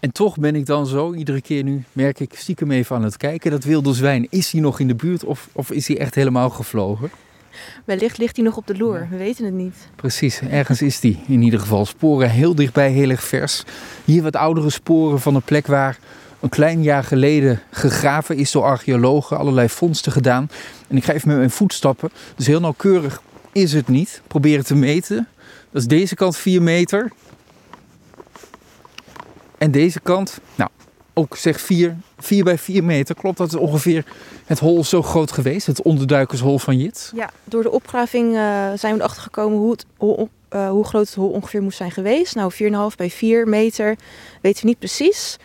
En toch ben ik dan zo, iedere keer nu merk ik stiekem even aan het kijken. Dat wilde zwijn, is hij nog in de buurt of, of is hij echt helemaal gevlogen? Wellicht ligt hij nog op de loer, we weten het niet. Precies, ergens is die in ieder geval. Sporen heel dichtbij, heel erg vers. Hier wat oudere sporen van een plek waar een klein jaar geleden gegraven is door archeologen. Allerlei vondsten gedaan. En ik ga even met mijn voetstappen. Dus heel nauwkeurig is het niet. Probeer het te meten. Dat is deze kant 4 meter. En deze kant, nou, ook zeg 4, 4 bij 4 meter. Klopt dat is ongeveer het hol zo groot geweest? Het onderduikershol van Jit? Ja, door de opgraving uh, zijn we erachter gekomen hoe, het, uh, hoe groot het hol ongeveer moest zijn geweest. Nou, 4,5 bij 4 meter, weten we niet precies.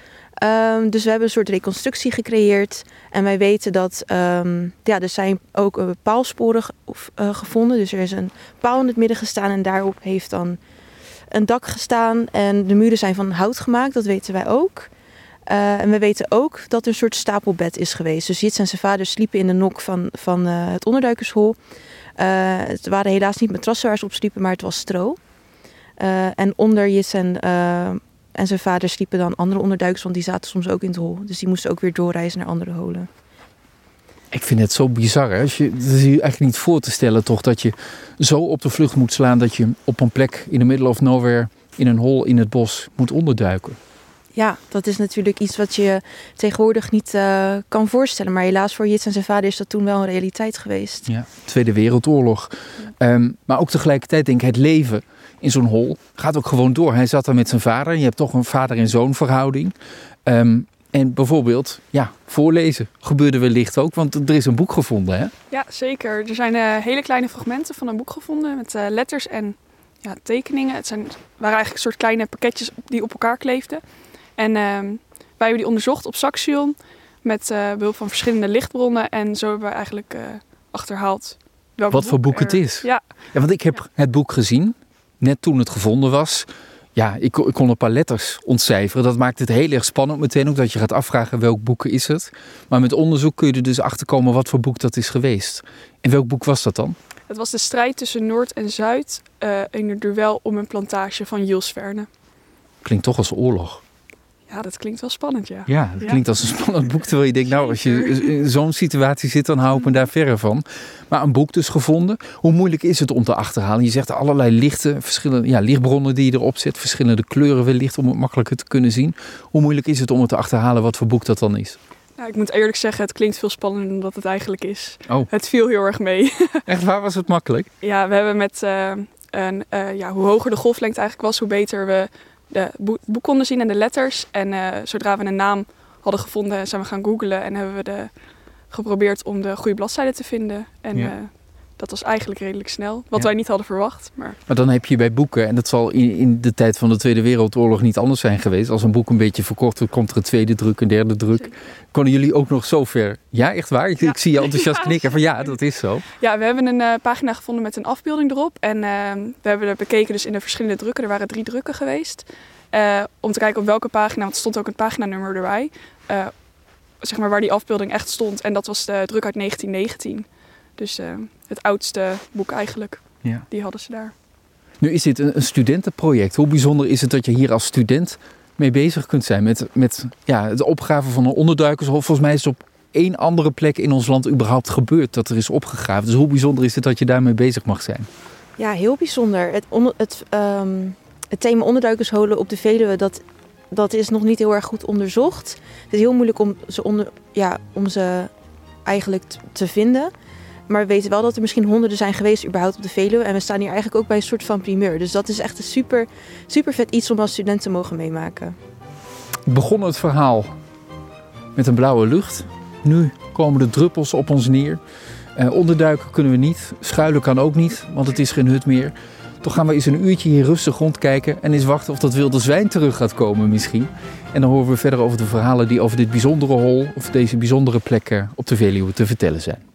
Um, dus we hebben een soort reconstructie gecreëerd. En wij weten dat um, ja, er zijn ook uh, paalsporen uh, gevonden. Dus er is een paal in het midden gestaan en daarop heeft dan een dak gestaan. En de muren zijn van hout gemaakt, dat weten wij ook. Uh, en we weten ook dat er een soort stapelbed is geweest. Dus Jits en zijn vader sliepen in de nok van, van het onderduikershol. het waren helaas niet matrassen waar ze op sliepen, maar het was stro. en onder Jits en en zijn vader sliepen dan andere onderduikers, want die zaten soms ook in het hol. Dus die moesten ook weer doorreizen naar andere holen. Ik vind het zo bizar. Hè? Als je, het is je eigenlijk niet voor te stellen toch dat je zo op de vlucht moet slaan dat je op een plek in de middle of nowhere in een hol in het bos moet onderduiken. Ja, dat is natuurlijk iets wat je tegenwoordig niet uh, kan voorstellen. Maar helaas voor Jits en zijn vader is dat toen wel een realiteit geweest. Ja, Tweede Wereldoorlog. Um, maar ook tegelijkertijd denk ik het leven in zo'n hol. Gaat ook gewoon door. Hij zat daar met zijn vader. Je hebt toch een vader- en zoon verhouding. Um, en bijvoorbeeld, ja, voorlezen gebeurde wellicht ook, want er is een boek gevonden, hè? Ja, zeker. Er zijn uh, hele kleine fragmenten van een boek gevonden met uh, letters en ja, tekeningen. Het zijn, waren eigenlijk een soort kleine pakketjes die op elkaar kleefden. En uh, wij hebben die onderzocht op Saxion met uh, behulp van verschillende lichtbronnen. En zo hebben we eigenlijk achterhaald wat boek voor boek er... het is. Ja. ja, want ik heb ja. het boek gezien net toen het gevonden was, ja, ik, ik, kon een paar letters ontcijferen. Dat maakt het heel erg spannend meteen ook dat je gaat afvragen welk boek is het. Maar met onderzoek kun je er dus achter komen wat voor boek dat is geweest. En welk boek was dat dan? Het was de strijd tussen Noord en Zuid uh, in een duel om een plantage van Jules Verne. Klinkt toch als oorlog. Ja, dat klinkt wel spannend, ja. Ja, dat klinkt als een spannend boek. Terwijl je denkt, nou, als je in zo'n situatie zit, dan hou ik me daar verre van. Maar een boek dus gevonden. Hoe moeilijk is het om te achterhalen? Je zegt allerlei lichten, verschillende ja, lichtbronnen die je erop zet. Verschillende kleuren wellicht om het makkelijker te kunnen zien. Hoe moeilijk is het om het te achterhalen wat voor boek dat dan is? Nou, ik moet eerlijk zeggen, het klinkt veel spannender dan dat het eigenlijk is. Oh. Het viel heel erg mee. Echt waar was het makkelijk? Ja, we hebben met uh, een, uh, ja, hoe hoger de golflengte eigenlijk was, hoe beter we de boek konden zien en de letters. En uh, zodra we een naam hadden gevonden, zijn we gaan googlen en hebben we de, geprobeerd om de goede bladzijde te vinden. En ja. Dat was eigenlijk redelijk snel, wat ja. wij niet hadden verwacht. Maar... maar dan heb je bij boeken, en dat zal in, in, de tijd van de Tweede Wereldoorlog niet anders zijn geweest. Als een boek een beetje verkocht wordt, komt er een tweede druk, een derde druk. Konden jullie ook nog zover? Ja, echt waar? Ik, ja. ik zie je enthousiast knikken van ja, dat is zo. Ja, we hebben een uh, pagina gevonden met een afbeelding erop. En uh, we hebben het bekeken dus in de verschillende drukken. Er waren drie drukken geweest. Uh, om te kijken op welke pagina, want er stond ook een paginanummer erbij. Zeg maar waar die afbeelding echt stond. En dat was de druk uit 1919. Dus uh, het oudste boek eigenlijk. Ja. Die hadden ze daar. Nu is dit een, een studentenproject. Hoe bijzonder is het dat je hier als student mee bezig kunt zijn met, met ja, het opgraven van een onderduikershof? Volgens mij is het op één andere plek in ons land überhaupt gebeurd dat er is opgegraven. Dus hoe bijzonder is het dat je daarmee bezig mag zijn? Ja, heel bijzonder. Het, onder, het, um, het thema onderduikersholen op de Veluwe, dat, dat is nog niet heel erg goed onderzocht. Het is heel moeilijk om ze, onder, ja, om ze eigenlijk te vinden. Maar we weten wel dat er misschien honderden zijn geweest überhaupt op de Veluwe. En we staan hier eigenlijk ook bij een soort van primeur. Dus dat is echt een super, super vet iets om als student te mogen meemaken. Begon het verhaal met een blauwe lucht. Nu komen de druppels op ons neer. Uh, onderduiken kunnen we niet. Schuilen kan ook niet, want het is geen hut meer. Toch gaan we eens een uurtje hier rustig rondkijken en eens wachten of dat wilde zwijn terug gaat komen misschien. En dan horen we verder over de verhalen die over dit bijzondere hol of deze bijzondere plek op de Veluwe te vertellen zijn.